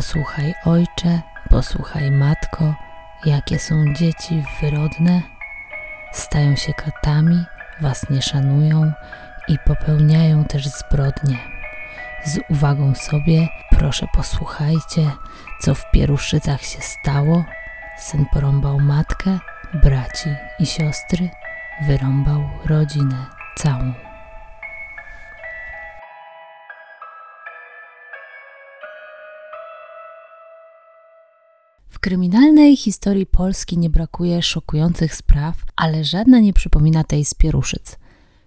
Posłuchaj, ojcze, posłuchaj, matko, jakie są dzieci wyrodne. Stają się katami, was nie szanują i popełniają też zbrodnie. Z uwagą sobie, proszę posłuchajcie, co w Pieruszycach się stało. Syn porąbał matkę, braci i siostry, wyrąbał rodzinę całą. W kryminalnej historii Polski nie brakuje szokujących spraw, ale żadna nie przypomina tej z Pieruszyc.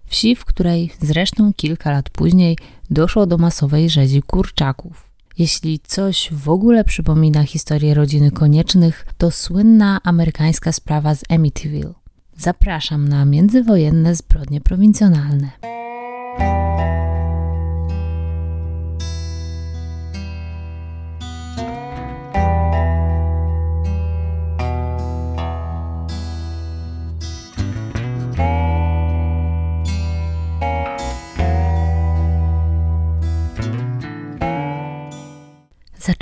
Wsi, w której zresztą kilka lat później doszło do masowej rzezi kurczaków. Jeśli coś w ogóle przypomina historię rodziny koniecznych, to słynna amerykańska sprawa z Amityville. Zapraszam na międzywojenne zbrodnie prowincjonalne.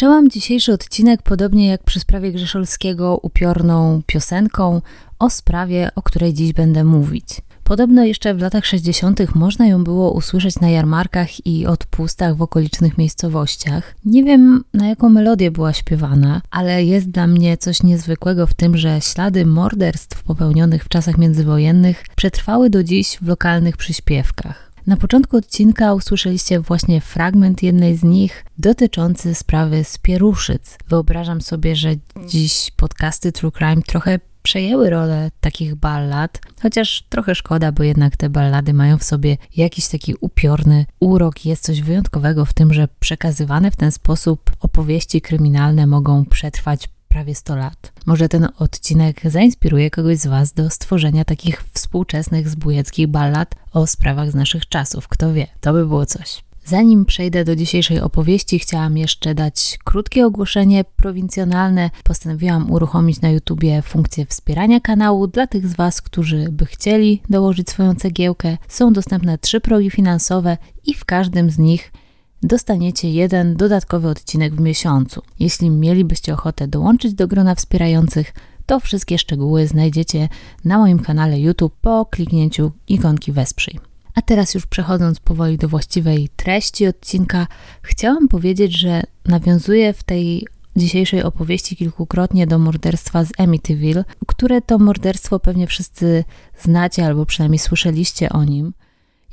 Zaczęłam dzisiejszy odcinek, podobnie jak przy sprawie Grzeszolskiego, upiorną piosenką o sprawie, o której dziś będę mówić. Podobno jeszcze w latach 60. można ją było usłyszeć na jarmarkach i odpustach w okolicznych miejscowościach. Nie wiem na jaką melodię była śpiewana, ale jest dla mnie coś niezwykłego w tym, że ślady morderstw popełnionych w czasach międzywojennych przetrwały do dziś w lokalnych przyśpiewkach. Na początku odcinka usłyszeliście właśnie fragment jednej z nich dotyczący sprawy z Pieruszyc. Wyobrażam sobie, że dziś podcasty True Crime trochę przejęły rolę takich ballad, chociaż trochę szkoda, bo jednak te ballady mają w sobie jakiś taki upiorny urok. Jest coś wyjątkowego w tym, że przekazywane w ten sposób opowieści kryminalne mogą przetrwać prawie 100 lat. Może ten odcinek zainspiruje kogoś z Was do stworzenia takich współczesnych zbójeckich ballad o sprawach z naszych czasów. Kto wie, to by było coś. Zanim przejdę do dzisiejszej opowieści, chciałam jeszcze dać krótkie ogłoszenie prowincjonalne. Postanowiłam uruchomić na YouTubie funkcję wspierania kanału dla tych z Was, którzy by chcieli dołożyć swoją cegiełkę. Są dostępne trzy progi finansowe i w każdym z nich dostaniecie jeden dodatkowy odcinek w miesiącu. Jeśli mielibyście ochotę dołączyć do grona wspierających, to wszystkie szczegóły znajdziecie na moim kanale YouTube po kliknięciu ikonki Wesprzyj. A teraz już przechodząc powoli do właściwej treści odcinka, chciałam powiedzieć, że nawiązuję w tej dzisiejszej opowieści kilkukrotnie do morderstwa z Amityville, które to morderstwo pewnie wszyscy znacie albo przynajmniej słyszeliście o nim.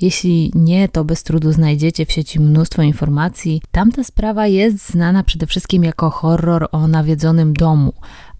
Jeśli nie, to bez trudu znajdziecie w sieci mnóstwo informacji. Tamta sprawa jest znana przede wszystkim jako horror o nawiedzonym domu,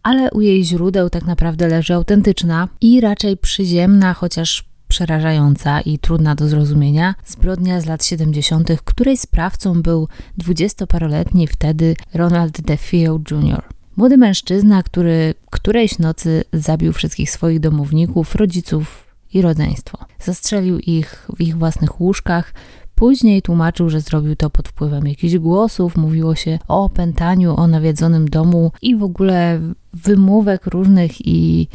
ale u jej źródeł tak naprawdę leży autentyczna i raczej przyziemna, chociaż przerażająca i trudna do zrozumienia zbrodnia z lat 70., której sprawcą był dwudziestoparoletni wtedy Ronald DeFeo Jr. Młody mężczyzna, który którejś nocy zabił wszystkich swoich domowników, rodziców i rodzeństwo. Zastrzelił ich w ich własnych łóżkach. Później tłumaczył, że zrobił to pod wpływem jakichś głosów, mówiło się o opętaniu, o nawiedzonym domu i w ogóle wymówek różnych i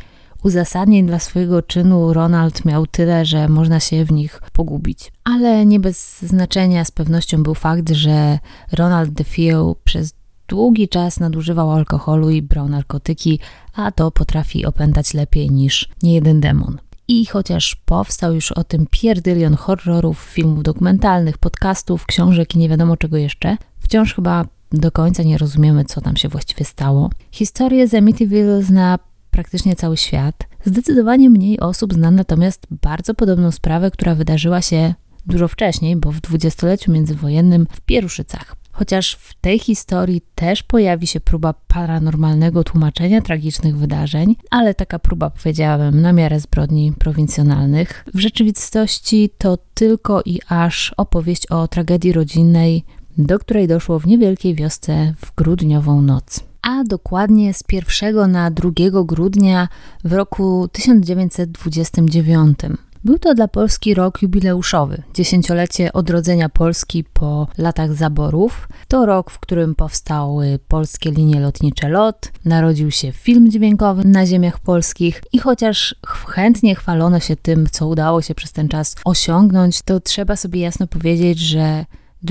uzasadnień dla swojego czynu Ronald miał tyle, że można się w nich pogubić. Ale nie bez znaczenia z pewnością był fakt, że Ronald DeFeo przez długi czas nadużywał alkoholu i brał narkotyki, a to potrafi opętać lepiej niż niejeden demon. I chociaż powstał już o tym pierdylion horrorów, filmów dokumentalnych, podcastów, książek i nie wiadomo czego jeszcze, wciąż chyba do końca nie rozumiemy, co tam się właściwie stało. Historię z Amityville zna praktycznie cały świat. Zdecydowanie mniej osób zna natomiast bardzo podobną sprawę, która wydarzyła się dużo wcześniej, bo w dwudziestoleciu międzywojennym w Pieruszycach. Chociaż w tej historii też pojawi się próba paranormalnego tłumaczenia tragicznych wydarzeń, ale taka próba, powiedziałabym, na miarę zbrodni prowincjonalnych. W rzeczywistości to tylko i aż opowieść o tragedii rodzinnej, do której doszło w niewielkiej wiosce w grudniową noc a dokładnie z 1 na 2 grudnia w roku 1929. Był to dla Polski rok jubileuszowy, dziesięciolecie odrodzenia Polski po latach zaborów. To rok, w którym powstały polskie linie lotnicze LOT, narodził się film dźwiękowy na ziemiach polskich i chociaż chętnie chwalono się tym, co udało się przez ten czas osiągnąć, to trzeba sobie jasno powiedzieć, że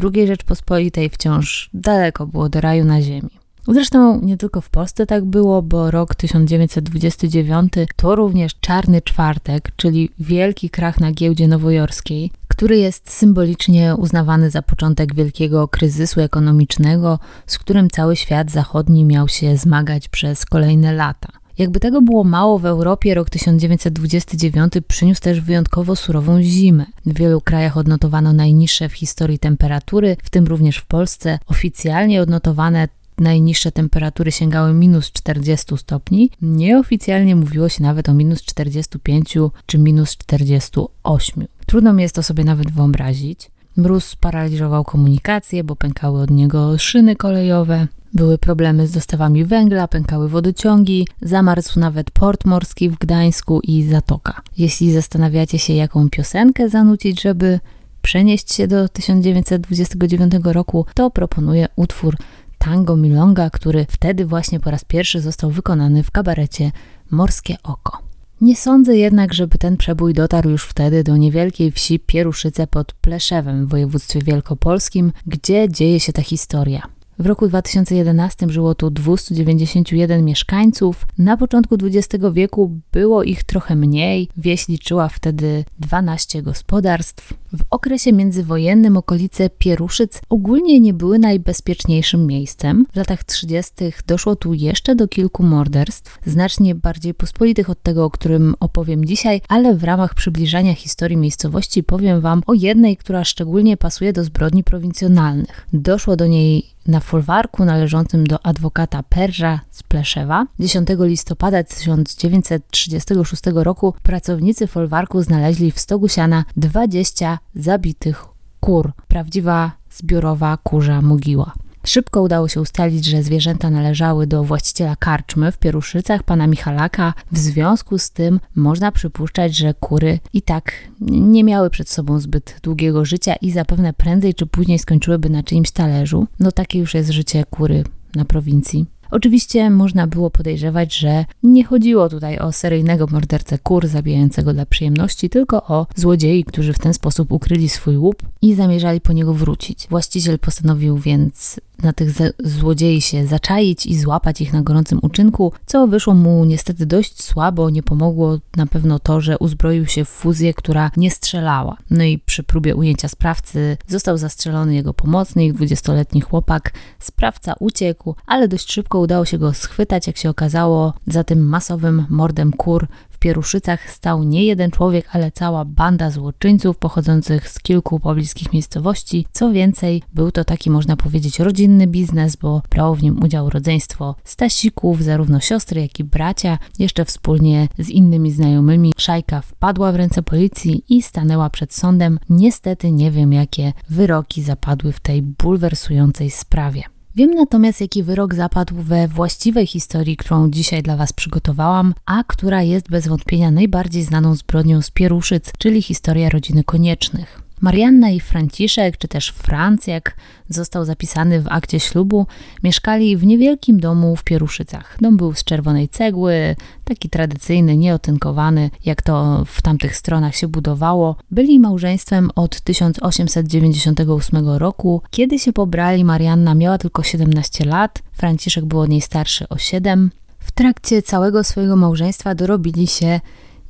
II Rzeczpospolitej wciąż daleko było do raju na ziemi. Zresztą nie tylko w Polsce tak było, bo rok 1929 to również czarny czwartek, czyli wielki krach na giełdzie nowojorskiej, który jest symbolicznie uznawany za początek wielkiego kryzysu ekonomicznego, z którym cały świat zachodni miał się zmagać przez kolejne lata. Jakby tego było mało, w Europie rok 1929 przyniósł też wyjątkowo surową zimę. W wielu krajach odnotowano najniższe w historii temperatury, w tym również w Polsce. Oficjalnie odnotowane najniższe temperatury sięgały minus 40 stopni. Nieoficjalnie mówiło się nawet o minus 45 czy minus 48. Trudno mi jest to sobie nawet wyobrazić. Mróz sparaliżował komunikację, bo pękały od niego szyny kolejowe. Były problemy z dostawami węgla, pękały wodociągi, zamarzł nawet port morski w Gdańsku i zatoka. Jeśli zastanawiacie się, jaką piosenkę zanucić, żeby przenieść się do 1929 roku, to proponuję utwór Tango Milonga, który wtedy właśnie po raz pierwszy został wykonany w kabarecie Morskie Oko. Nie sądzę jednak, żeby ten przebój dotarł już wtedy do niewielkiej wsi Pieruszyce pod Pleszewem w województwie wielkopolskim, gdzie dzieje się ta historia. W roku 2011 żyło tu 291 mieszkańców. Na początku XX wieku było ich trochę mniej. Wieś liczyła wtedy 12 gospodarstw. W okresie międzywojennym okolice Pieruszyc ogólnie nie były najbezpieczniejszym miejscem. W latach 30. doszło tu jeszcze do kilku morderstw, znacznie bardziej pospolitych od tego, o którym opowiem dzisiaj, ale w ramach przybliżania historii miejscowości powiem Wam o jednej, która szczególnie pasuje do zbrodni prowincjonalnych. Doszło do niej na folwarku należącym do adwokata Perża z Pleszewa. 10 listopada 1936 roku pracownicy folwarku znaleźli w stogu siana 20 zabitych kur. Prawdziwa zbiorowa kurza mogiła. Szybko udało się ustalić, że zwierzęta należały do właściciela karczmy w Pieruszycach, pana Michalaka. W związku z tym można przypuszczać, że kury i tak nie miały przed sobą zbyt długiego życia i zapewne prędzej czy później skończyłyby na czyimś talerzu. No takie już jest życie kury na prowincji. Oczywiście można było podejrzewać, że nie chodziło tutaj o seryjnego mordercę kur zabijającego dla przyjemności, tylko o złodziei, którzy w ten sposób ukryli swój łup i zamierzali po niego wrócić. Właściciel postanowił więc na tych złodziei się zaczaić i złapać ich na gorącym uczynku, co wyszło mu niestety dość słabo. Nie pomogło na pewno to, że uzbroił się w fuzję, która nie strzelała. No i przy próbie ujęcia sprawcy został zastrzelony jego pomocnik, 20-letni chłopak. Sprawca uciekł, ale dość szybko udało się go schwytać, jak się okazało, za tym masowym mordem kur Pieruszycach stał nie jeden człowiek, ale cała banda złoczyńców pochodzących z kilku pobliskich miejscowości. Co więcej, był to taki, można powiedzieć, rodzinny biznes, bo brało w nim udział rodzeństwo Stasików, zarówno siostry, jak i bracia. Jeszcze wspólnie z innymi znajomymi szajka wpadła w ręce policji i stanęła przed sądem. Niestety nie wiem, jakie wyroki zapadły w tej bulwersującej sprawie. Wiem natomiast, jaki wyrok zapadł we właściwej historii, którą dzisiaj dla Was przygotowałam, a która jest bez wątpienia najbardziej znaną zbrodnią z Pieruszyc, czyli historia rodziny koniecznych. Marianna i Franciszek, czy też Franc, jak został zapisany w akcie ślubu, mieszkali w niewielkim domu w Pieruszycach. Dom był z czerwonej cegły, taki tradycyjny, nieotynkowany, jak to w tamtych stronach się budowało. Byli małżeństwem od 1898 roku. Kiedy się pobrali, Marianna miała tylko 17 lat, Franciszek był od niej starszy o 7. W trakcie całego swojego małżeństwa dorobili się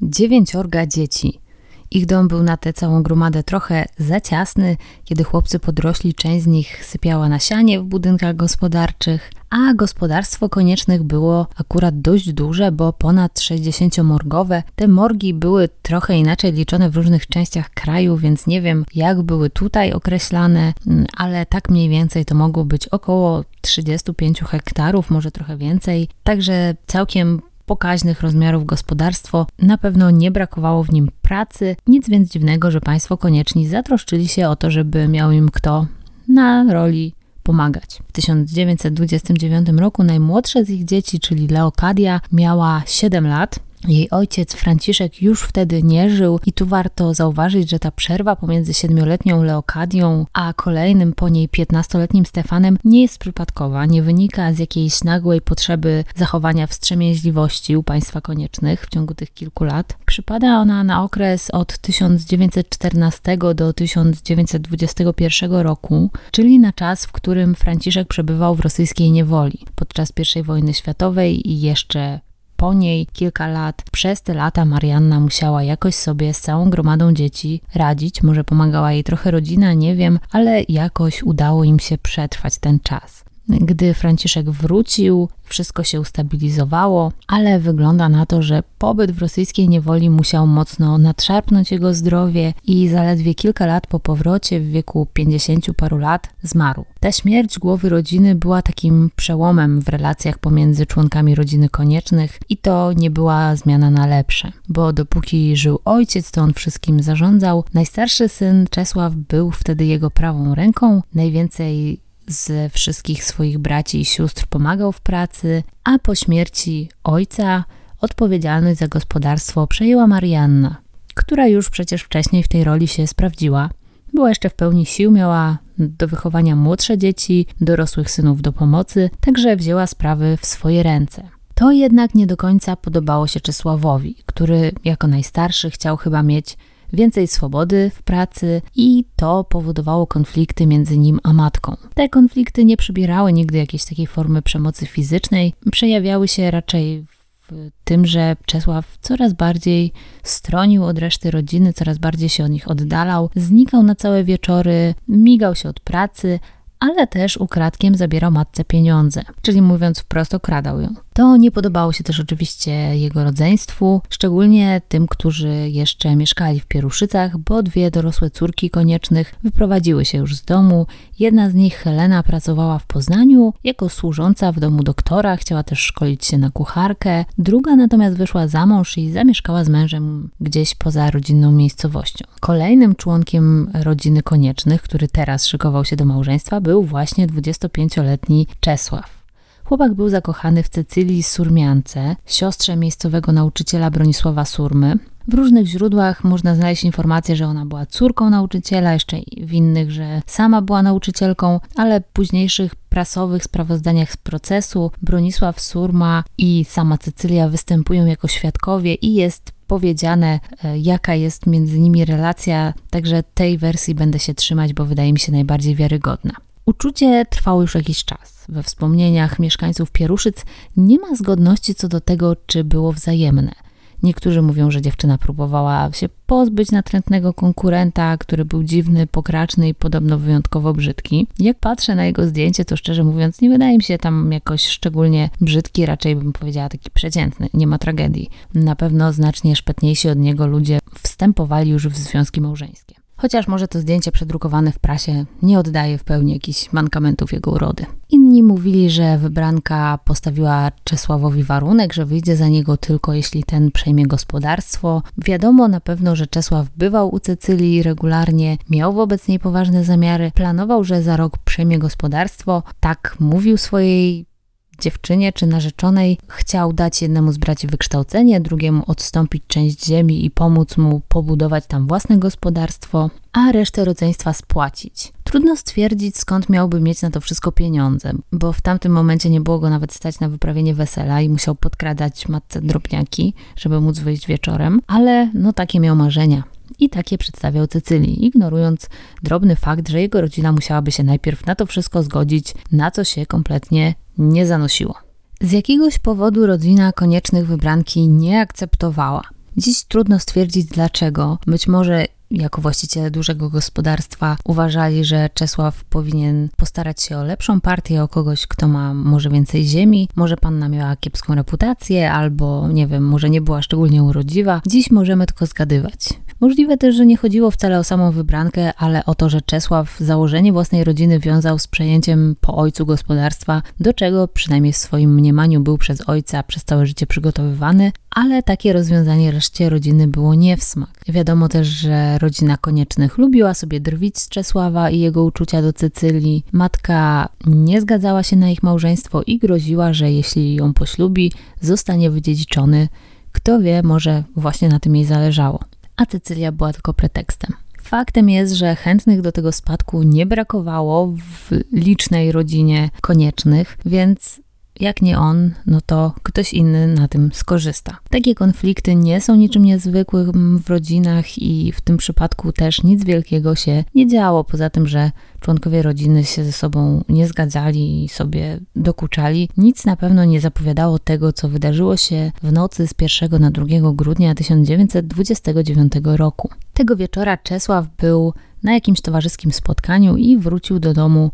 dziewięciorga dzieci – ich dom był na tę całą gromadę trochę za ciasny. Kiedy chłopcy podrośli, część z nich sypiała na sianie w budynkach gospodarczych, a gospodarstwo koniecznych było akurat dość duże, bo ponad 60-morgowe. Te morgi były trochę inaczej liczone w różnych częściach kraju, więc nie wiem jak były tutaj określane, ale tak mniej więcej to mogło być około 35 hektarów, może trochę więcej. Także całkiem pokaźnych rozmiarów gospodarstwo, na pewno nie brakowało w nim pracy, nic więc dziwnego, że państwo konieczni zatroszczyli się o to, żeby miał im kto na roli pomagać. W 1929 roku najmłodsze z ich dzieci, czyli Leokadia, miała 7 lat, Jej ojciec Franciszek już wtedy nie żył i tu warto zauważyć, że ta przerwa pomiędzy siedmioletnią Leokadią a kolejnym po niej piętnastoletnim Stefanem nie jest przypadkowa, nie wynika z jakiejś nagłej potrzeby zachowania wstrzemięźliwości u państwa koniecznych w ciągu tych kilku lat. Przypada ona na okres od 1914 do 1921 roku, czyli na czas, w którym Franciszek przebywał w rosyjskiej niewoli podczas I wojny światowej i jeszcze po niej kilka lat. Przez te lata Marianna musiała jakoś sobie z całą gromadą dzieci radzić. Może pomagała jej trochę rodzina, nie wiem, ale jakoś udało im się przetrwać ten czas. Gdy Franciszek wrócił, wszystko się ustabilizowało, ale wygląda na to, że pobyt w rosyjskiej niewoli musiał mocno nadszarpnąć jego zdrowie i zaledwie kilka lat po powrocie, w wieku 50 paru lat, zmarł. Ta śmierć głowy rodziny była takim przełomem w relacjach pomiędzy członkami rodziny koniecznych i to nie była zmiana na lepsze, bo dopóki żył ojciec, to on wszystkim zarządzał. Najstarszy syn Czesław był wtedy jego prawą ręką, najwięcej ze wszystkich swoich braci i sióstr pomagał w pracy, a po śmierci ojca odpowiedzialność za gospodarstwo przejęła Marianna, która już przecież wcześniej w tej roli się sprawdziła. Była jeszcze w pełni sił, miała do wychowania młodsze dzieci, dorosłych synów do pomocy, także wzięła sprawy w swoje ręce. To jednak nie do końca podobało się Czesławowi, który jako najstarszy chciał chyba mieć więcej swobody w pracy i to powodowało konflikty między nim a matką. Te konflikty nie przybierały nigdy jakiejś takiej formy przemocy fizycznej, przejawiały się raczej w tym, że Czesław coraz bardziej stronił od reszty rodziny, coraz bardziej się od nich oddalał, znikał na całe wieczory, migał się od pracy, ale też ukradkiem zabierał matce pieniądze, czyli mówiąc wprost okradał ją. To nie podobało się też oczywiście jego rodzeństwu, szczególnie tym, którzy jeszcze mieszkali w Pieruszycach, bo dwie dorosłe córki koniecznych wyprowadziły się już z domu. Jedna z nich, Helena, pracowała w Poznaniu jako służąca w domu doktora, chciała też szkolić się na kucharkę. Druga natomiast wyszła za mąż i zamieszkała z mężem gdzieś poza rodzinną miejscowością. Kolejnym członkiem rodziny koniecznych, który teraz szykował się do małżeństwa, był właśnie 25-letni Czesław. Chłopak był zakochany w Cecylii Surmiance, siostrze miejscowego nauczyciela Bronisława Surmy. W różnych źródłach można znaleźć informację, że ona była córką nauczyciela, jeszcze w innych, że sama była nauczycielką, ale w późniejszych prasowych sprawozdaniach z procesu Bronisław Surma i sama Cecylia występują jako świadkowie i jest powiedziane, e, jaka jest między nimi relacja, także tej wersji będę się trzymać, bo wydaje mi się najbardziej wiarygodna. Uczucie trwało już jakiś czas. We wspomnieniach mieszkańców Pieruszyc nie ma zgodności co do tego, czy było wzajemne. Niektórzy mówią, że dziewczyna próbowała się pozbyć natrętnego konkurenta, który był dziwny, pokraczny i podobno wyjątkowo brzydki. Jak patrzę na jego zdjęcie, to szczerze mówiąc, nie wydaje mi się tam jakoś szczególnie brzydki, raczej bym powiedziała taki przeciętny, nie ma tragedii. Na pewno znacznie szpetniejsi od niego ludzie wstępowali już w związki małżeńskie chociaż może to zdjęcie przedrukowane w prasie nie oddaje w pełni jakichś mankamentów jego urody. Inni mówili, że wybranka postawiła Czesławowi warunek, że wyjdzie za niego tylko jeśli ten przejmie gospodarstwo. Wiadomo na pewno, że Czesław bywał u Cecylii regularnie, miał wobec niej poważne zamiary, planował, że za rok przejmie gospodarstwo. Tak mówił swojej dziewczynie czy narzeczonej chciał dać jednemu z braci wykształcenie, drugiemu odstąpić część ziemi i pomóc mu pobudować tam własne gospodarstwo, a resztę rodzeństwa spłacić. Trudno stwierdzić, skąd miałby mieć na to wszystko pieniądze, bo w tamtym momencie nie było go nawet stać na wyprawienie wesela i musiał podkradać matce drobniaki, żeby móc wyjść wieczorem, ale no takie miał marzenia. I takie przedstawiał Cecylii, ignorując drobny fakt, że jego rodzina musiałaby się najpierw na to wszystko zgodzić, na co się kompletnie nie zanosiło. Z jakiegoś powodu rodzina koniecznych wybranki nie akceptowała. Dziś trudno stwierdzić dlaczego. Być może jako właściciele dużego gospodarstwa uważali, że Czesław powinien postarać się o lepszą partię, o kogoś, kto ma może więcej ziemi, może panna miała kiepską reputację, albo nie wiem, może nie była szczególnie urodziwa. Dziś możemy tylko zgadywać. Możliwe też, że nie chodziło wcale o samą wybrankę, ale o to, że Czesław założenie własnej rodziny wiązał z przejęciem po ojcu gospodarstwa, do czego przynajmniej w swoim mniemaniu był przez ojca przez całe życie przygotowywany, ale takie rozwiązanie reszcie rodziny było nie w smak. Wiadomo też, że rodzina koniecznych lubiła sobie drwić z Czesława i jego uczucia do Cecylii. Matka nie zgadzała się na ich małżeństwo i groziła, że jeśli ją poślubi, zostanie wydziedziczony Kto wie, może właśnie na tym jej zależało. A Cecylia była tylko pretekstem. Faktem jest, że chętnych do tego spadku nie brakowało w licznej rodzinie koniecznych, więc jak nie on, no to ktoś inny na tym skorzysta. Takie konflikty nie są niczym niezwykłym w rodzinach i w tym przypadku też nic wielkiego się nie działo, poza tym, że członkowie rodziny się ze sobą nie zgadzali i sobie dokuczali. Nic na pewno nie zapowiadało tego, co wydarzyło się w nocy z 1 na 2 grudnia 1929 roku. Tego wieczora Czesław był na jakimś towarzyskim spotkaniu i wrócił do domu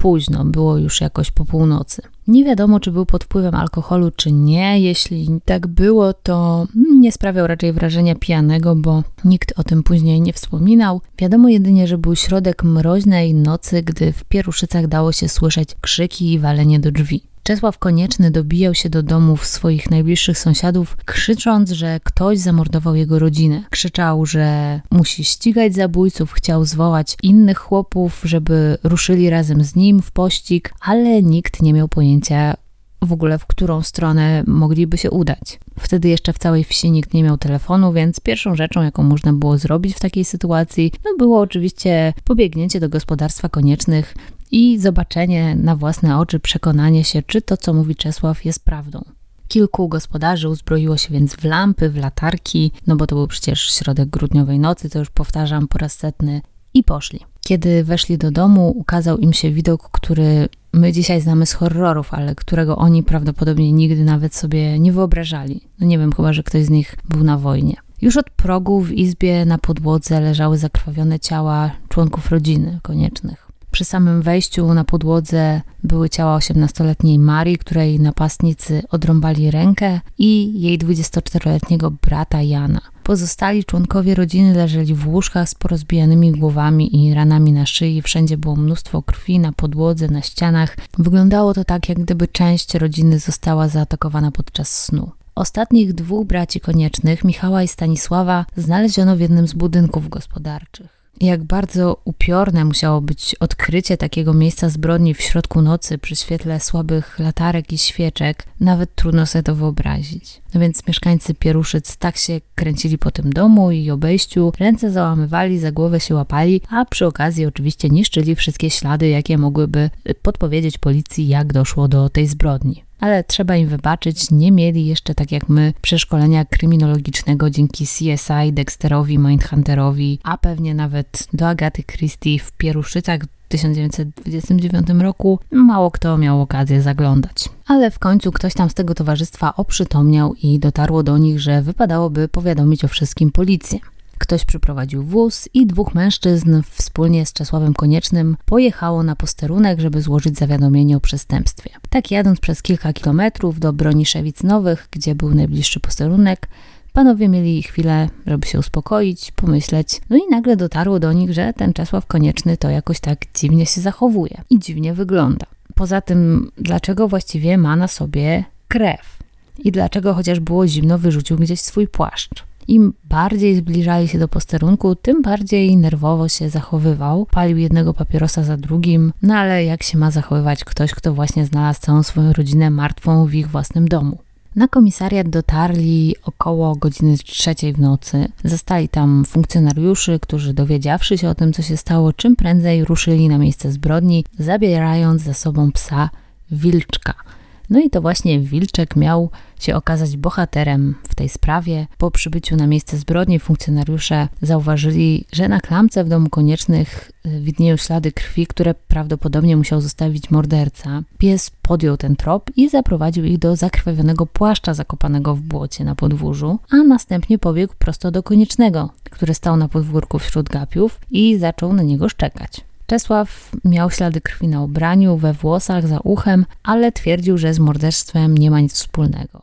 późno, było już jakoś po północy. Nie wiadomo, czy był pod wpływem alkoholu, czy nie. Jeśli tak było, to nie sprawiał raczej wrażenia pijanego, bo nikt o tym później nie wspominał. Wiadomo jedynie, że był środek mroźnej nocy, gdy w Pieruszycach dało się słyszeć krzyki i walenie do drzwi. Czesław Konieczny dobijał się do domów swoich najbliższych sąsiadów, krzycząc, że ktoś zamordował jego rodzinę. Krzyczał, że musi ścigać zabójców, chciał zwołać innych chłopów, żeby ruszyli razem z nim w pościg, ale nikt nie miał pojęcia w ogóle, w którą stronę mogliby się udać. Wtedy jeszcze w całej wsi nikt nie miał telefonu, więc pierwszą rzeczą, jaką można było zrobić w takiej sytuacji, no było oczywiście pobiegnięcie do gospodarstwa koniecznych i zobaczenie na własne oczy, przekonanie się, czy to, co mówi Czesław, jest prawdą. Kilku gospodarzy uzbroiło się więc w lampy, w latarki, no bo to był przecież środek grudniowej nocy, to już powtarzam po raz setny, i poszli. Kiedy weszli do domu, ukazał im się widok, który my dzisiaj znamy z horrorów, ale którego oni prawdopodobnie nigdy nawet sobie nie wyobrażali. No nie wiem, chyba że ktoś z nich był na wojnie. Już od progu w izbie na podłodze leżały zakrwawione ciała członków rodziny koniecznych. Przy samym wejściu na podłodze były ciała 18-letniej Marii, której napastnicy odrąbali rękę, i jej 24-letniego brata Jana. Pozostali członkowie rodziny leżeli w łóżkach z porozbijanymi głowami i ranami na szyi. Wszędzie było mnóstwo krwi na podłodze, na ścianach. Wyglądało to tak, jak gdyby część rodziny została zaatakowana podczas snu. Ostatnich dwóch braci koniecznych, Michała i Stanisława, znaleziono w jednym z budynków gospodarczych jak bardzo upiorne musiało być odkrycie takiego miejsca zbrodni w środku nocy przy świetle słabych latarek i świeczek, nawet trudno sobie to wyobrazić. No więc mieszkańcy Pieruszyc tak się kręcili po tym domu i obejściu, ręce załamywali, za głowę się łapali, a przy okazji oczywiście niszczyli wszystkie ślady, jakie mogłyby podpowiedzieć policji, jak doszło do tej zbrodni ale trzeba im wybaczyć, nie mieli jeszcze tak jak my przeszkolenia kryminologicznego dzięki CSI, Dexterowi, Mindhunterowi, a pewnie nawet do Agaty Christie w Pieruszycach w 1929 roku mało kto miał okazję zaglądać. Ale w końcu ktoś tam z tego towarzystwa oprzytomniał i dotarło do nich, że wypadałoby powiadomić o wszystkim policję. Ktoś przyprowadził wóz i dwóch mężczyzn wspólnie z Czesławem Koniecznym pojechało na posterunek, żeby złożyć zawiadomienie o przestępstwie. Tak jadąc przez kilka kilometrów do Broniszewic Nowych, gdzie był najbliższy posterunek, Panowie mieli chwilę, żeby się uspokoić, pomyśleć, no i nagle dotarło do nich, że ten Czesław Konieczny to jakoś tak dziwnie się zachowuje i dziwnie wygląda. Poza tym, dlaczego właściwie ma na sobie krew? I dlaczego chociaż było zimno, wyrzucił gdzieś swój płaszcz? Im bardziej zbliżali się do posterunku, tym bardziej nerwowo się zachowywał. Palił jednego papierosa za drugim, no ale jak się ma zachowywać ktoś, kto właśnie znalazł całą swoją rodzinę martwą w ich własnym domu? Na komisariat dotarli około godziny trzeciej w nocy. Zastali tam funkcjonariuszy, którzy dowiedziawszy się o tym, co się stało, czym prędzej ruszyli na miejsce zbrodni, zabierając za sobą psa Wilczka – no i to właśnie Wilczek miał się okazać bohaterem w tej sprawie. Po przybyciu na miejsce zbrodni funkcjonariusze zauważyli, że na klamce w domu koniecznych y, widnieją ślady krwi, które prawdopodobnie musiał zostawić morderca. Pies podjął ten trop i zaprowadził ich do zakrwawionego płaszcza zakopanego w błocie na podwórzu, a następnie pobiegł prosto do koniecznego, który stał na podwórku wśród gapiów i zaczął na niego szczekać. Czesław miał ślady krwi na ubraniu, we włosach, za uchem, ale twierdził, że z morderstwem nie ma nic wspólnego.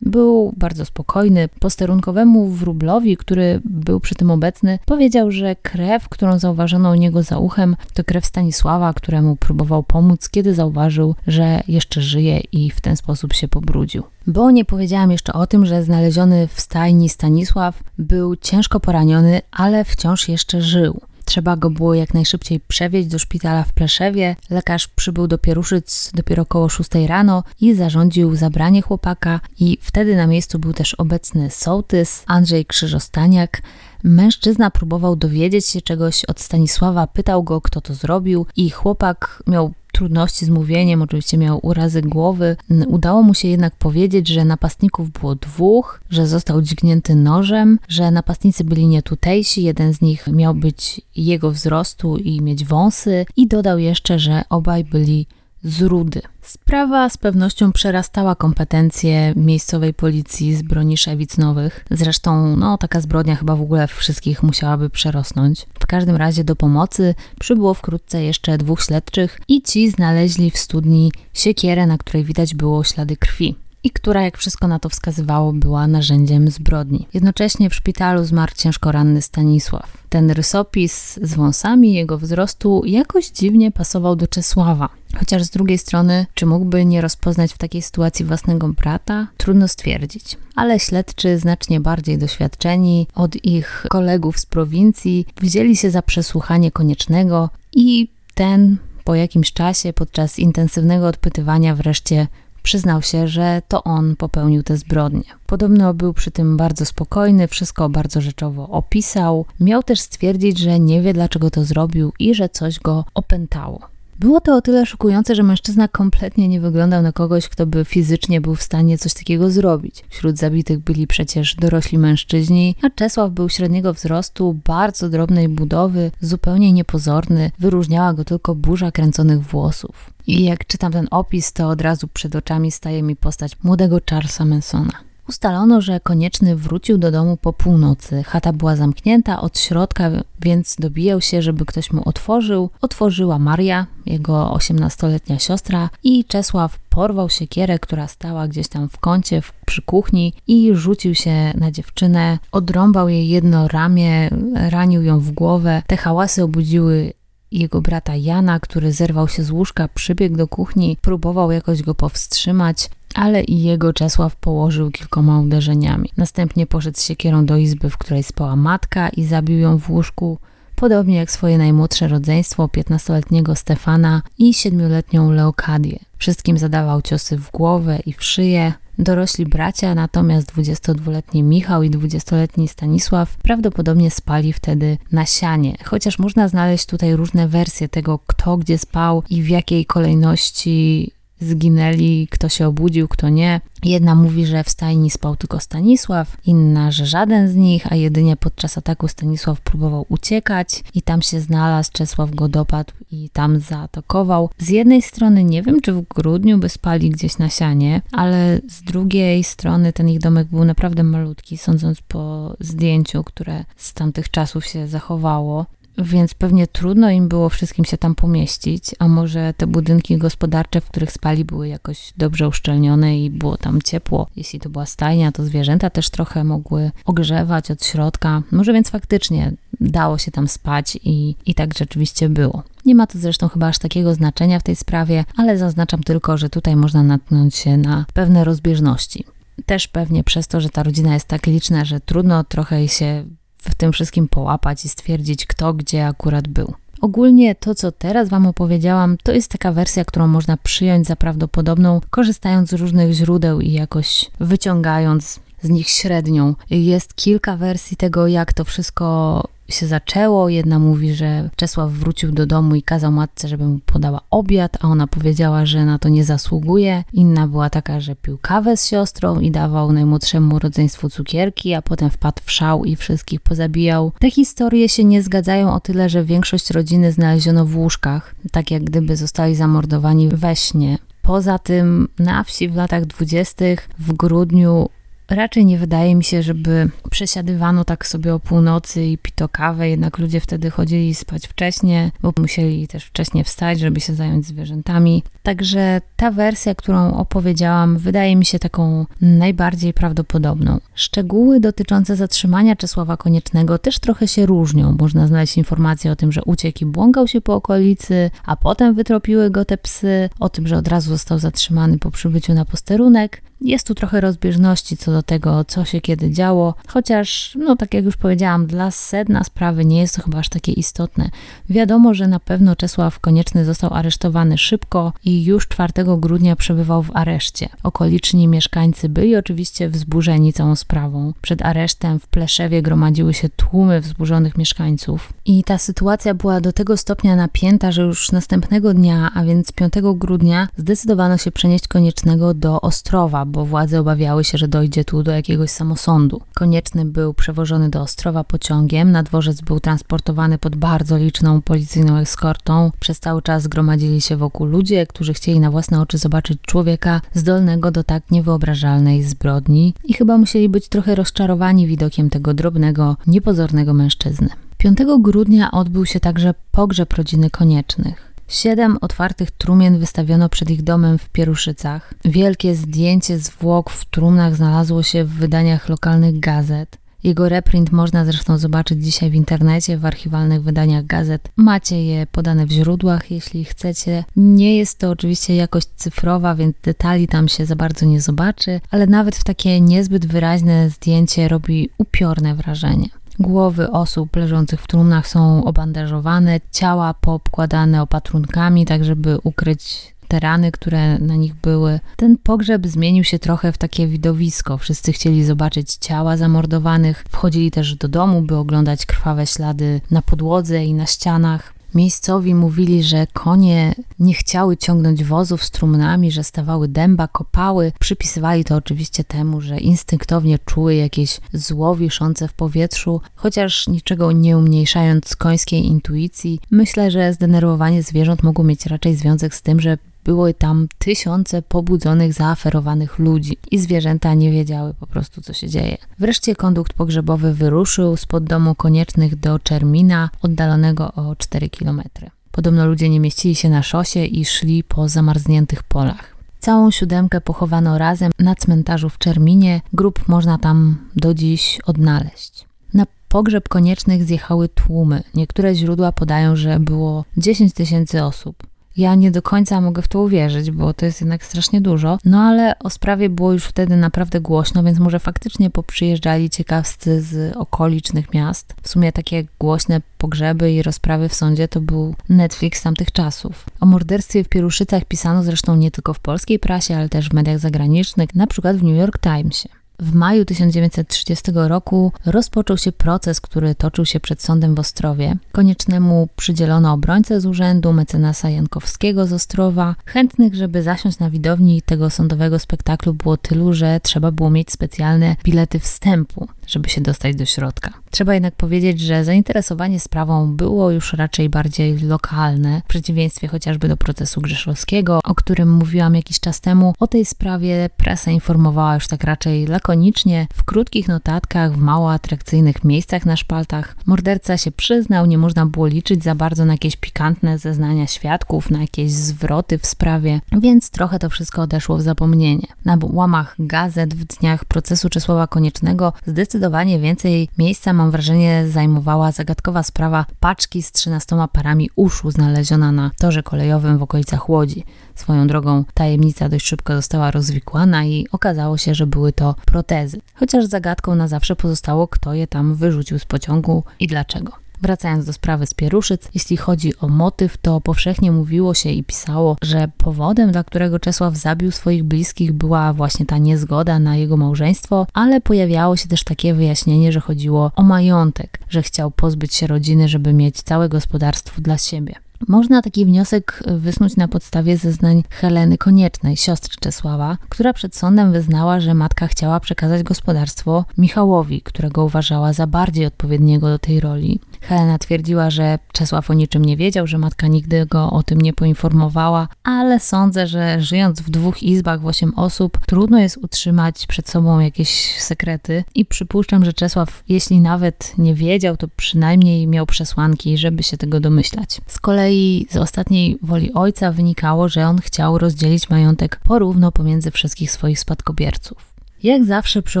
Był bardzo spokojny. Posterunkowemu wróblowi, który był przy tym obecny, powiedział, że krew, którą zauważono u niego za uchem, to krew Stanisława, któremu próbował pomóc, kiedy zauważył, że jeszcze żyje i w ten sposób się pobrudził. Bo nie powiedziałam jeszcze o tym, że znaleziony w stajni Stanisław był ciężko poraniony, ale wciąż jeszcze żył. Trzeba go było jak najszybciej przewieźć do szpitala w Pleszewie. Lekarz przybył do Pieruszyc dopiero około 6 rano i zarządził zabranie chłopaka i wtedy na miejscu był też obecny sołtys Andrzej Krzyżostaniak. Mężczyzna próbował dowiedzieć się czegoś od Stanisława, pytał go, kto to zrobił, i chłopak miał trudności z mówieniem, oczywiście miał urazy głowy. Udało mu się jednak powiedzieć, że napastników było dwóch, że został dźgnięty nożem, że napastnicy byli nietutejsi, jeden z nich miał być jego wzrostu i mieć wąsy i dodał jeszcze, że obaj byli z rudy. Sprawa z pewnością przerastała kompetencje miejscowej policji z broni Szewic Nowych. Zresztą, no, taka zbrodnia chyba w ogóle wszystkich musiałaby przerosnąć. W każdym razie do pomocy przybyło wkrótce jeszcze dwóch śledczych i ci znaleźli w studni siekierę, na której widać było ślady krwi i która, jak wszystko na to wskazywało, była narzędziem zbrodni. Jednocześnie w szpitalu zmarł ciężko ranny Stanisław. Ten rysopis z wąsami jego wzrostu jakoś dziwnie pasował do Czesława. Chociaż z drugiej strony, czy mógłby nie rozpoznać w takiej sytuacji własnego brata? Trudno stwierdzić. Ale śledczy, znacznie bardziej doświadczeni od ich kolegów z prowincji, wzięli się za przesłuchanie koniecznego i ten po jakimś czasie, podczas intensywnego odpytywania, wreszcie przyznał się, że to on popełnił te zbrodnie. Podobno był przy tym bardzo spokojny, wszystko bardzo rzeczowo opisał. Miał też stwierdzić, że nie wie dlaczego to zrobił i że coś go opętało. Było to o tyle szokujące, że mężczyzna kompletnie nie wyglądał na kogoś, kto by fizycznie był w stanie coś takiego zrobić. Wśród zabitych byli przecież dorośli mężczyźni, a Czesław był średniego wzrostu, bardzo drobnej budowy, zupełnie niepozorny, wyróżniała go tylko burza kręconych włosów. I jak czytam ten opis, to od razu przed oczami staje mi postać młodego Charlesa Mansona. Ustalono, że konieczny wrócił do domu po północy. Chata była zamknięta od środka, więc dobijał się, żeby ktoś mu otworzył. Otworzyła Maria, jego osiemnastoletnia siostra, i Czesław porwał siekierę, która stała gdzieś tam w kącie w, przy kuchni i rzucił się na dziewczynę. Odrąbał jej jedno ramię, ranił ją w głowę. Te hałasy obudziły jego brata Jana, który zerwał się z łóżka, przybiegł do kuchni, próbował jakoś go powstrzymać ale i jego Czesław położył kilkoma uderzeniami. Następnie poszedł z siekierą do izby, w której spała matka i zabił ją w łóżku, podobnie jak swoje najmłodsze rodzeństwo, 15-letniego Stefana i 7-letnią Leokadię. Wszystkim zadawał ciosy w głowę i w szyję. Dorośli bracia, natomiast 22-letni Michał i 20-letni Stanisław prawdopodobnie spali wtedy na sianie, chociaż można znaleźć tutaj różne wersje tego, kto gdzie spał i w jakiej kolejności zginęli, kto się obudził, kto nie. Jedna mówi, że w stajni spał tylko Stanisław, inna, że żaden z nich, a jedynie podczas ataku Stanisław próbował uciekać i tam się znalazł, Czesław go dopadł i tam zaatakował. Z jednej strony nie wiem, czy w grudniu by spali gdzieś na sianie, ale z drugiej strony ten ich domek był naprawdę malutki, sądząc po zdjęciu, które z tamtych czasów się zachowało więc pewnie trudno im było wszystkim się tam pomieścić, a może te budynki gospodarcze, w których spali, były jakoś dobrze uszczelnione i było tam ciepło. Jeśli to była stajnia, to zwierzęta też trochę mogły ogrzewać od środka. Może więc faktycznie dało się tam spać i, i tak rzeczywiście było. Nie ma to zresztą chyba aż takiego znaczenia w tej sprawie, ale zaznaczam tylko, że tutaj można natknąć się na pewne rozbieżności. Też pewnie przez to, że ta rodzina jest tak liczna, że trudno trochę się w tym wszystkim połapać i stwierdzić, kto gdzie akurat był. Ogólnie to, co teraz Wam opowiedziałam, to jest taka wersja, którą można przyjąć za prawdopodobną, korzystając z różnych źródeł i jakoś wyciągając z nich średnią. Jest kilka wersji tego, jak to wszystko się zaczęło. Jedna mówi, że Czesław wrócił do domu i kazał matce, żeby mu podała obiad, a ona powiedziała, że na to nie zasługuje. Inna była taka, że pił kawę z siostrą i dawał najmłodszemu rodzeństwu cukierki, a potem wpadł w szał i wszystkich pozabijał. Te historie się nie zgadzają o tyle, że większość rodziny znaleziono w łóżkach, tak jak gdyby zostali zamordowani we śnie. Poza tym na wsi w latach dwudziestych w grudniu Raczej nie wydaje mi się, żeby przesiadywano tak sobie o północy i pito kawę, jednak ludzie wtedy chodzili spać wcześnie, bo musieli też wcześniej wstać, żeby się zająć zwierzętami. Także ta wersja, którą opowiedziałam, wydaje mi się taką najbardziej prawdopodobną. Szczegóły dotyczące zatrzymania Czesława Koniecznego też trochę się różnią. Można znaleźć informacje o tym, że uciekł i błąkał się po okolicy, a potem wytropiły go te psy, o tym, że od razu został zatrzymany po przybyciu na posterunek. Jest tu trochę rozbieżności co do tego, co się kiedy działo, chociaż, no tak jak już powiedziałam, dla sedna sprawy nie jest to chyba aż takie istotne. Wiadomo, że na pewno Czesław Konieczny został aresztowany szybko i już 4 grudnia przebywał w areszcie. Okoliczni mieszkańcy byli oczywiście wzburzeni całą sprawą. Przed aresztem w Pleszewie gromadziły się tłumy wzburzonych mieszkańców i ta sytuacja była do tego stopnia napięta, że już następnego dnia, a więc 5 grudnia, zdecydowano się przenieść Koniecznego do Ostrowa, bo władze obawiały się, że dojdzie tu do jakiegoś samosądu. Konieczny był przewożony do Ostrowa pociągiem, na dworzec był transportowany pod bardzo liczną policyjną eskortą. Przez cały czas zgromadzili się wokół ludzie, którzy chcieli na własne oczy zobaczyć człowieka zdolnego do tak niewyobrażalnej zbrodni i chyba musieli być trochę rozczarowani widokiem tego drobnego, niepozornego mężczyzny. 5 grudnia odbył się także pogrzeb rodziny Koniecznych. Siedem otwartych trumien wystawiono przed ich domem w Pieruszycach. Wielkie zdjęcie zwłok w trumnach znalazło się w wydaniach lokalnych gazet. Jego reprint można zresztą zobaczyć dzisiaj w internecie, w archiwalnych wydaniach gazet. Macie je podane w źródłach, jeśli chcecie. Nie jest to oczywiście jakość cyfrowa, więc detali tam się za bardzo nie zobaczy, ale nawet w takie niezbyt wyraźne zdjęcie robi upiorne wrażenie. Głowy osób leżących w trumnach są obandażowane, ciała poobkładane opatrunkami, tak żeby ukryć te rany, które na nich były. Ten pogrzeb zmienił się trochę w takie widowisko. Wszyscy chcieli zobaczyć ciała zamordowanych, wchodzili też do domu, by oglądać krwawe ślady na podłodze i na ścianach. Miejscowi mówili, że konie nie chciały ciągnąć wozów z trumnami, że stawały dęba, kopały. Przypisywali to oczywiście temu, że instynktownie czuły jakieś zło wiszące w powietrzu, chociaż niczego nie umniejszając końskiej intuicji, myślę, że zdenerwowanie zwierząt mogło mieć raczej związek z tym, że było tam tysiące pobudzonych, zaaferowanych ludzi i zwierzęta nie wiedziały po prostu, co się dzieje. Wreszcie kondukt pogrzebowy wyruszył spod domu koniecznych do Czermina, oddalonego o 4 kilometry. Podobno ludzie nie mieścili się na szosie i szli po zamarzniętych polach. Całą siódemkę pochowano razem na cmentarzu w Czerminie. Grób można tam do dziś odnaleźć. Na pogrzeb koniecznych zjechały tłumy. Niektóre źródła podają, że było 10 tysięcy osób. Ja nie do końca mogę w to uwierzyć, bo to jest jednak strasznie dużo. No ale o sprawie było już wtedy naprawdę głośno, więc może faktycznie poprzyjeżdżali ciekawscy z okolicznych miast. W sumie takie głośne pogrzeby i rozprawy w sądzie to był Netflix tamtych czasów. O morderstwie w Pieruszycach pisano zresztą nie tylko w polskiej prasie, ale też w mediach zagranicznych, na przykład w New York Timesie. W maju 1930 roku rozpoczął się proces, który toczył się przed sądem w Ostrowie. Koniecznemu przydzielono obrońcę z urzędu, mecenasa Jankowskiego z Ostrowa. Chętnych, żeby zasiąść na widowni tego sądowego spektaklu było tylu, że trzeba było mieć specjalne bilety wstępu, żeby się dostać do środka. Trzeba jednak powiedzieć, że zainteresowanie sprawą było już raczej bardziej lokalne, w przeciwieństwie chociażby do procesu Grzeszowskiego, o którym mówiłam jakiś czas temu. O tej sprawie prasa informowała już tak raczej lakonicznie, w krótkich notatkach, w mało atrakcyjnych miejscach na szpaltach. Morderca się przyznał, nie można było liczyć za bardzo na jakieś pikantne zeznania świadków, na jakieś zwroty w sprawie, więc trochę to wszystko odeszło w zapomnienie. Na łamach gazet w dniach procesu Czesława Koniecznego zdecydowanie więcej miejsca, mam wrażenie, zajmowała zagadkowa sprawa paczki z 13 parami uszu znaleziona na torze kolejowym w okolicach Łodzi. Swoją drogą tajemnica dość szybko została rozwikłana i okazało się, że były to protezy. Chociaż zagadką na zawsze pozostało, kto je tam wyrzucił z pociągu i dlaczego. Wracając do sprawy z Pieruszyc, jeśli chodzi o motyw, to powszechnie mówiło się i pisało, że powodem, dla którego Czesław zabił swoich bliskich, była właśnie ta niezgoda na jego małżeństwo, ale pojawiało się też takie wyjaśnienie, że chodziło o majątek, że chciał pozbyć się rodziny, żeby mieć całe gospodarstwo dla siebie. Można taki wniosek wysnuć na podstawie zeznań Heleny Koniecznej, siostry Czesława, która przed sądem wyznała, że matka chciała przekazać gospodarstwo Michałowi, którego uważała za bardziej odpowiedniego do tej roli. Helena twierdziła, że Czesław o niczym nie wiedział, że matka nigdy go o tym nie poinformowała, ale sądzę, że żyjąc w dwóch izbach w osiem osób, trudno jest utrzymać przed sobą jakieś sekrety i przypuszczam, że Czesław, jeśli nawet nie wiedział, to przynajmniej miał przesłanki, żeby się tego domyślać. Z kolei z ostatniej woli ojca wynikało, że on chciał rozdzielić majątek porówno pomiędzy wszystkich swoich spadkobierców. Jak zawsze przy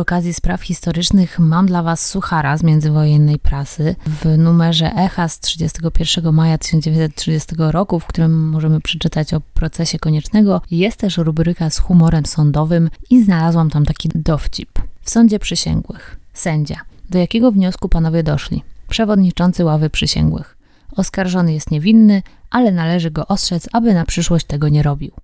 okazji spraw historycznych mam dla Was suchara z międzywojennej prasy w numerze Echa z 31 maja 1930 roku, w którym możemy przeczytać o procesie koniecznego. Jest też rubryka z humorem sądowym i znalazłam tam taki dowcip. W sądzie przysięgłych. Sędzia. Do jakiego wniosku panowie doszli? Przewodniczący ławy przysięgłych. Oskarżony jest niewinny, ale należy go ostrzec, aby na przyszłość tego nie robił.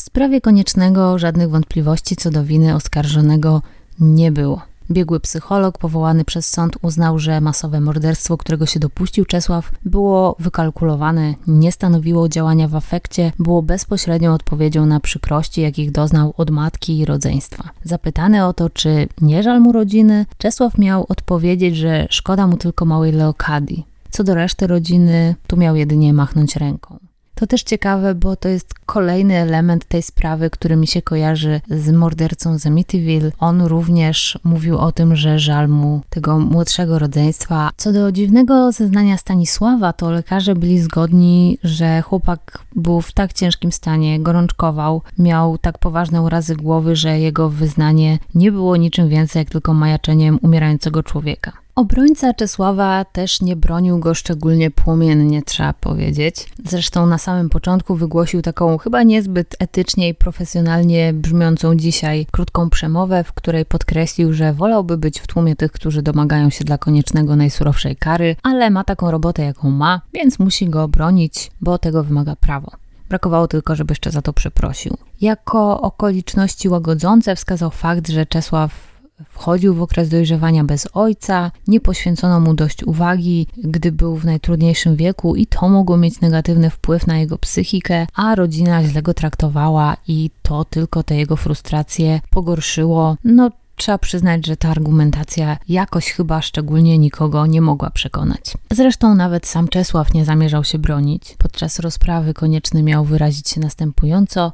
W sprawie koniecznego żadnych wątpliwości co do winy oskarżonego nie było. Biegły psycholog powołany przez sąd uznał, że masowe morderstwo, którego się dopuścił Czesław, było wykalkulowane, nie stanowiło działania w afekcie, było bezpośrednią odpowiedzią na przykrości, jakich doznał od matki i rodzeństwa. Zapytany o to, czy nie żal mu rodziny, Czesław miał odpowiedzieć, że szkoda mu tylko małej Leokadii. Co do reszty rodziny, tu miał jedynie machnąć ręką. To też ciekawe, bo to jest kolejny element tej sprawy, który mi się kojarzy z mordercą z Amityville. On również mówił o tym, że żal mu tego młodszego rodzeństwa. Co do dziwnego zeznania Stanisława, to lekarze byli zgodni, że chłopak był w tak ciężkim stanie, gorączkował, miał tak poważne urazy głowy, że jego wyznanie nie było niczym więcej jak tylko majaczeniem umierającego człowieka. Obrońca Czesława też nie bronił go szczególnie płomiennie, trzeba powiedzieć. Zresztą na samym początku wygłosił taką chyba niezbyt etycznie i profesjonalnie brzmiącą dzisiaj krótką przemowę, w której podkreślił, że wolałby być w tłumie tych, którzy domagają się dla koniecznego najsurowszej kary, ale ma taką robotę, jaką ma, więc musi go bronić, bo tego wymaga prawo. Brakowało tylko, żeby jeszcze za to przeprosił. Jako okoliczności łagodzące wskazał fakt, że Czesław Wchodził w okres dojrzewania bez ojca, nie poświęcono mu dość uwagi, gdy był w najtrudniejszym wieku, i to mogło mieć negatywny wpływ na jego psychikę, a rodzina źle go traktowała, i to tylko te jego frustracje pogorszyło. No, trzeba przyznać, że ta argumentacja jakoś chyba szczególnie nikogo nie mogła przekonać. Zresztą nawet sam Czesław nie zamierzał się bronić. Podczas rozprawy konieczny miał wyrazić się następująco: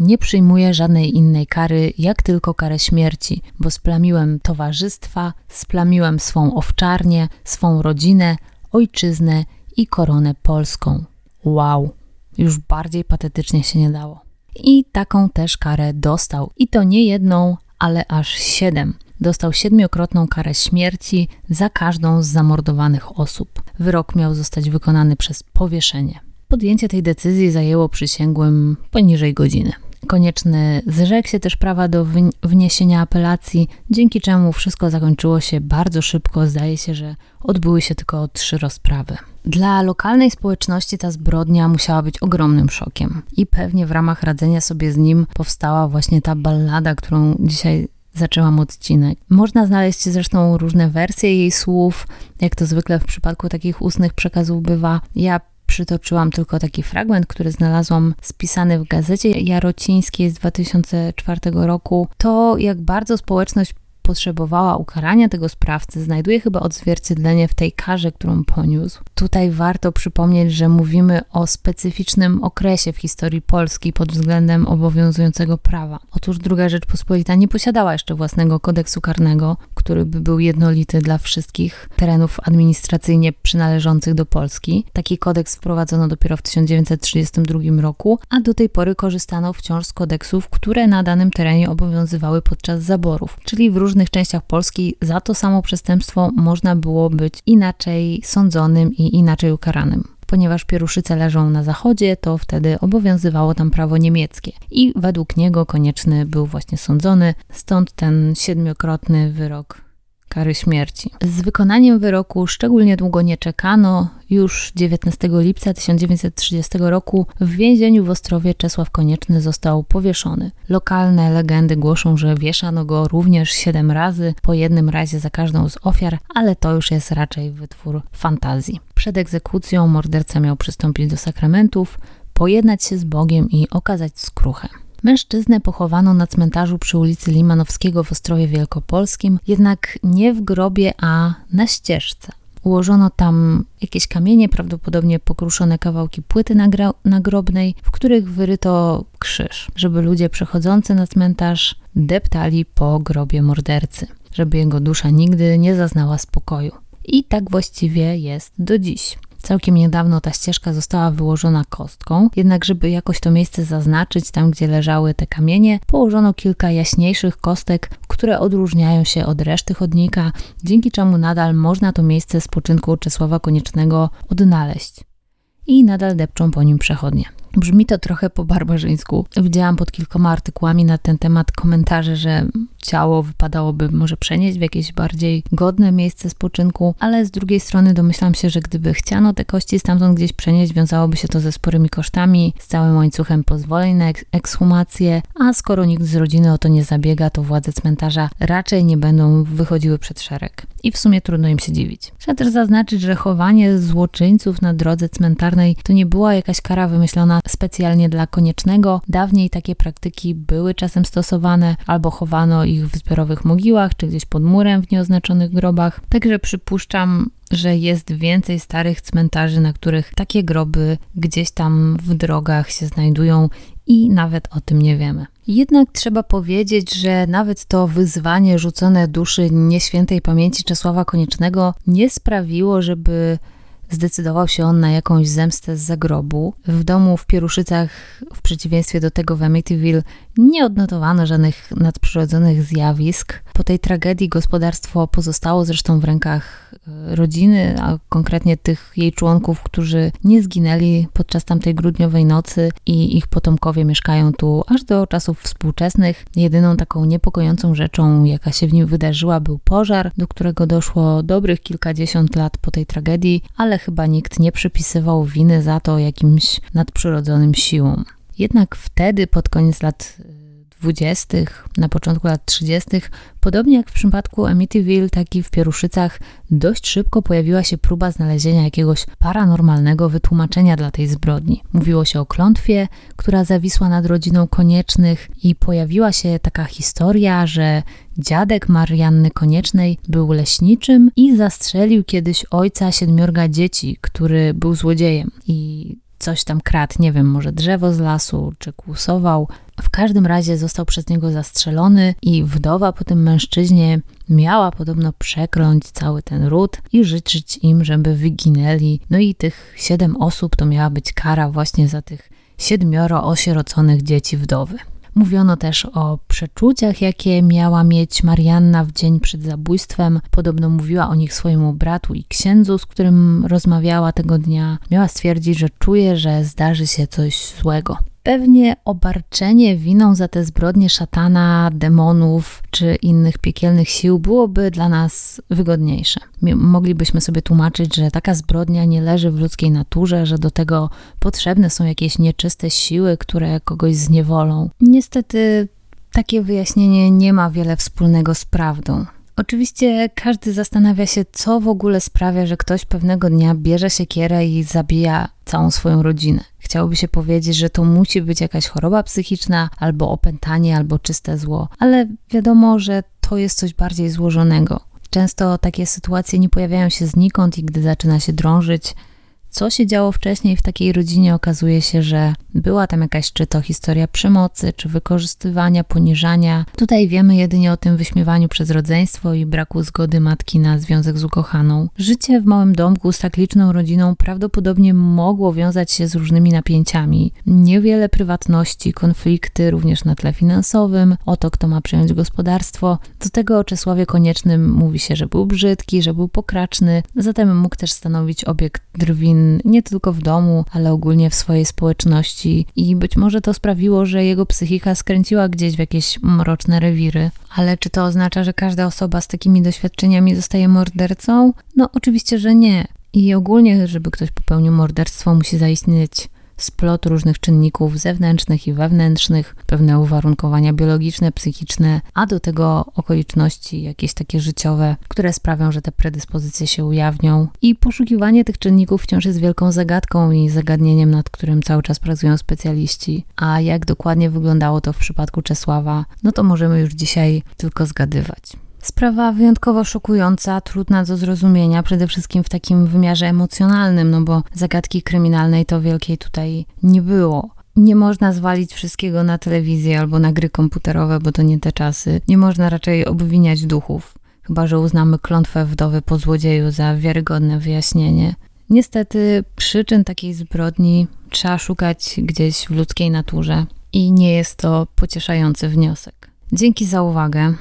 nie przyjmuję żadnej innej kary, jak tylko karę śmierci, bo splamiłem towarzystwa, splamiłem swą owczarnię, swą rodzinę, ojczyznę i koronę polską. Wow, już bardziej patetycznie się nie dało. I taką też karę dostał. I to nie jedną, ale aż siedem. Dostał siedmiokrotną karę śmierci za każdą z zamordowanych osób. Wyrok miał zostać wykonany przez powieszenie. Podjęcie tej decyzji zajęło przysięgłym poniżej godziny. Konieczny zrzekł się też prawa do wniesienia apelacji, dzięki czemu wszystko zakończyło się bardzo szybko. Zdaje się, że odbyły się tylko trzy rozprawy. Dla lokalnej społeczności ta zbrodnia musiała być ogromnym szokiem i pewnie w ramach radzenia sobie z nim powstała właśnie ta ballada, którą dzisiaj zaczęłam odcinek. Można znaleźć zresztą różne wersje jej słów, jak to zwykle w przypadku takich ustnych przekazów bywa. Ja przytoczyłam tylko taki fragment, który znalazłam spisany w gazecie jarocińskiej z 2004 roku. To, jak bardzo społeczność potrzebowała ukarania tego sprawcy, znajduje chyba odzwierciedlenie w tej karze, którą poniósł. Tutaj warto przypomnieć, że mówimy o specyficznym okresie w historii Polski pod względem obowiązującego prawa. Otóż druga Rzeczpospolita nie posiadała jeszcze własnego kodeksu karnego, który by był jednolity dla wszystkich terenów administracyjnie przynależących do Polski. Taki kodeks wprowadzono dopiero w 1932 roku, a do tej pory korzystano wciąż z kodeksów, które na danym terenie obowiązywały podczas zaborów, czyli w różnych częściach Polski za to samo przestępstwo można było być inaczej sądzonym i inaczej ukaranym. Ponieważ Pieruszyce leżą na zachodzie, to wtedy obowiązywało tam prawo niemieckie. I według niego konieczny był właśnie sądzony, stąd ten siedmiokrotny wyrok kary śmierci. Z wykonaniem wyroku szczególnie długo nie czekano. Już 19 lipca 1930 roku w więzieniu w Ostrowie Czesław Konieczny został powieszony. Lokalne legendy głoszą, że wieszano go również 7 razy, po jednym razie za każdą z ofiar, ale to już jest raczej wytwór fantazji. Przed egzekucją morderca miał przystąpić do sakramentów, pojednać się z Bogiem i okazać skruchę. Mężczyznę pochowano na cmentarzu przy ulicy Limanowskiego w Ostrowie Wielkopolskim, jednak nie w grobie, a na ścieżce. Ułożono tam jakieś kamienie, prawdopodobnie pokruszone kawałki płyty nagrobnej, w których wyryto krzyż, żeby ludzie przechodzący na cmentarz deptali po grobie mordercy, żeby jego dusza nigdy nie zaznała spokoju. I tak właściwie jest do dziś. Całkiem niedawno ta ścieżka została wyłożona kostką, jednak żeby jakoś to miejsce zaznaczyć, tam gdzie leżały te kamienie, położono kilka jaśniejszych kostek, które odróżniają się od reszty chodnika, dzięki czemu nadal można to miejsce spoczynku Czesława Koniecznego odnaleźć. I nadal depczą po nim przechodnie. Brzmi to trochę po barbarzyńsku. Widziałam pod kilkoma artykułami na ten temat komentarze, że ciało wypadałoby może przenieść w jakieś bardziej godne miejsce spoczynku, ale z drugiej strony domyślam się, że gdyby chciano te kości stamtąd gdzieś przenieść, wiązałoby się to ze sporymi kosztami, z całym łańcuchem pozwoleń na ekshumację, a skoro nikt z rodziny o to nie zabiega, to władze cmentarza raczej nie będą wychodziły przed szereg. I w sumie trudno im się dziwić. Trzeba też zaznaczyć, że chowanie złoczyńców na drodze cmentarnej to nie była jakaś kara wymyślona specjalnie dla koniecznego. Dawniej takie praktyki były czasem stosowane, albo chowano ich w zbiorowych mogiłach, czy gdzieś pod murem w nieoznaczonych grobach. Także przypuszczam, że jest więcej starych cmentarzy, na których takie groby gdzieś tam w drogach się znajdują i nawet o tym nie wiemy. Jednak trzeba powiedzieć, że nawet to wyzwanie rzucone duszy nieświętej pamięci Czesława Koniecznego nie sprawiło, żeby zdecydował się on na jakąś zemstę z zagrobu. W domu w Pieruszycach, w przeciwieństwie do tego w Amityville, nie odnotowano żadnych nadprzyrodzonych zjawisk. Po tej tragedii gospodarstwo pozostało zresztą w rękach e, rodziny, a konkretnie tych jej członków, którzy nie zginęli podczas tamtej grudniowej nocy i ich potomkowie mieszkają tu aż do czasów współczesnych. Jedyną taką niepokojącą rzeczą, jaka się w nim wydarzyła, był pożar, do którego doszło dobrych kilkadziesiąt lat po tej tragedii, ale chyba nikt nie przypisywał winy za to jakimś nadprzyrodzonym siłom. Jednak wtedy, pod koniec lat 20., na początku lat 30., podobnie jak w przypadku Amityville, tak i w Pieruszycach, dość szybko pojawiła się próba znalezienia jakiegoś paranormalnego wytłumaczenia dla tej zbrodni. Mówiło się o klątwie, która zawisła nad rodziną koniecznych, i pojawiła się taka historia, że dziadek Marianny Koniecznej był leśniczym i zastrzelił kiedyś ojca siedmiorga dzieci, który był złodziejem. I coś tam kradł, nie wiem, może drzewo z lasu, czy kłusował. W każdym razie został przez niego zastrzelony i wdowa po tym mężczyźnie miała podobno przekląć cały ten ród i życzyć im, żeby wyginęli. No i tych siedem osób to miała być kara właśnie za tych siedmioro osieroconych dzieci wdowy. Mówiono też o przeczuciach, jakie miała mieć Marianna w dzień przed zabójstwem. Podobno mówiła o nich swojemu bratu i księdzu, z którym rozmawiała tego dnia. Miała stwierdzić, że czuje, że zdarzy się coś złego. Pewnie obarczenie winą za te zbrodnie szatana, demonów czy innych piekielnych sił byłoby dla nas wygodniejsze. Moglibyśmy sobie tłumaczyć, że taka zbrodnia nie leży w ludzkiej naturze, że do tego potrzebne są jakieś nieczyste siły, które kogoś zniewolą. Niestety takie wyjaśnienie nie ma wiele wspólnego z prawdą. Oczywiście każdy zastanawia się, co w ogóle sprawia, że ktoś pewnego dnia bierze siekierę i zabija całą swoją rodzinę. Chciałoby się powiedzieć, że to musi być jakaś choroba psychiczna, albo opętanie, albo czyste zło, ale wiadomo, że to jest coś bardziej złożonego. Często takie sytuacje nie pojawiają się znikąd i gdy zaczyna się drążyć, co się działo wcześniej w takiej rodzinie, okazuje się, że była tam jakaś czy to historia przemocy, czy wykorzystywania, poniżania. Tutaj wiemy jedynie o tym wyśmiewaniu przez rodzeństwo i braku zgody matki na związek z ukochaną. Życie w małym domku z tak liczną rodziną prawdopodobnie mogło wiązać się z różnymi napięciami. Niewiele prywatności, konflikty również na tle finansowym, o to, kto ma przejąć gospodarstwo. Do tego o Czesławie Koniecznym mówi się, że był brzydki, że był pokraczny, zatem mógł też stanowić obiekt drwin nie tylko w domu, ale ogólnie w swojej społeczności i być może to sprawiło, że jego psychika skręciła gdzieś w jakieś mroczne rewiry. Ale czy to oznacza, że każda osoba z takimi doświadczeniami zostaje mordercą? No oczywiście, że nie. I ogólnie, żeby ktoś popełnił morderstwo, musi zaistnieć splot różnych czynników zewnętrznych i wewnętrznych, pewne uwarunkowania biologiczne, psychiczne, a do tego okoliczności jakieś takie życiowe, które sprawią, że te predyspozycje się ujawnią. I poszukiwanie tych czynników wciąż jest wielką zagadką i zagadnieniem, nad którym cały czas pracują specjaliści. A jak dokładnie wyglądało to w przypadku Czesława, no to możemy już dzisiaj tylko zgadywać. Sprawa wyjątkowo szokująca, trudna do zrozumienia, przede wszystkim w takim wymiarze emocjonalnym, no bo zagadki kryminalnej to wielkiej tutaj nie było. Nie można zwalić wszystkiego na telewizję albo na gry komputerowe, bo to nie te czasy. Nie można raczej obwiniać duchów, chyba że uznamy klątwę wdowy po złodzieju za wiarygodne wyjaśnienie. Niestety przyczyn takiej zbrodni trzeba szukać gdzieś w ludzkiej naturze i nie jest to pocieszający wniosek. Dzięki za uwagę.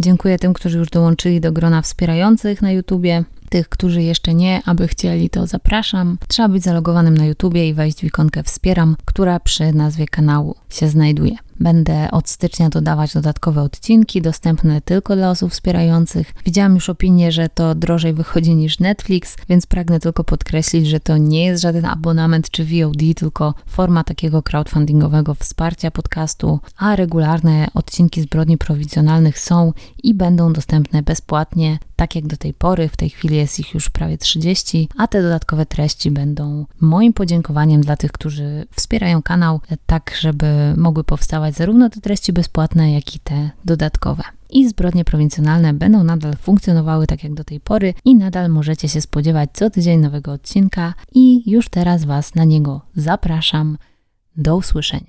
Dziękuję tym, którzy już dołączyli do grona wspierających na YouTubie. tych, którzy jeszcze nie, aby chcieli, to zapraszam. Trzeba być zalogowanym na YouTubie i wejść w ikonkę Wspieram, która przy nazwie kanału się znajduje. Będę od stycznia dodawać dodatkowe odcinki, dostępne tylko dla osób wspierających. Widziałam już opinię, że to drożej wychodzi niż Netflix, więc pragnę tylko podkreślić, że to nie jest żaden abonament czy VOD, tylko forma takiego crowdfundingowego wsparcia podcastu, a regularne odcinki zbrodni prowizjonalnych są i będą dostępne bezpłatnie, tak jak do tej pory. W tej chwili jest ich już prawie 30, a te dodatkowe treści będą moim podziękowaniem dla tych, którzy wspierają kanał, tak żeby mogły powstawać zarówno te treści bezpłatne, jak i te dodatkowe. I zbrodnie prowincjonalne będą nadal funkcjonowały tak jak do tej pory i nadal możecie się spodziewać co tydzień nowego odcinka i już teraz Was na niego zapraszam. Do usłyszenia.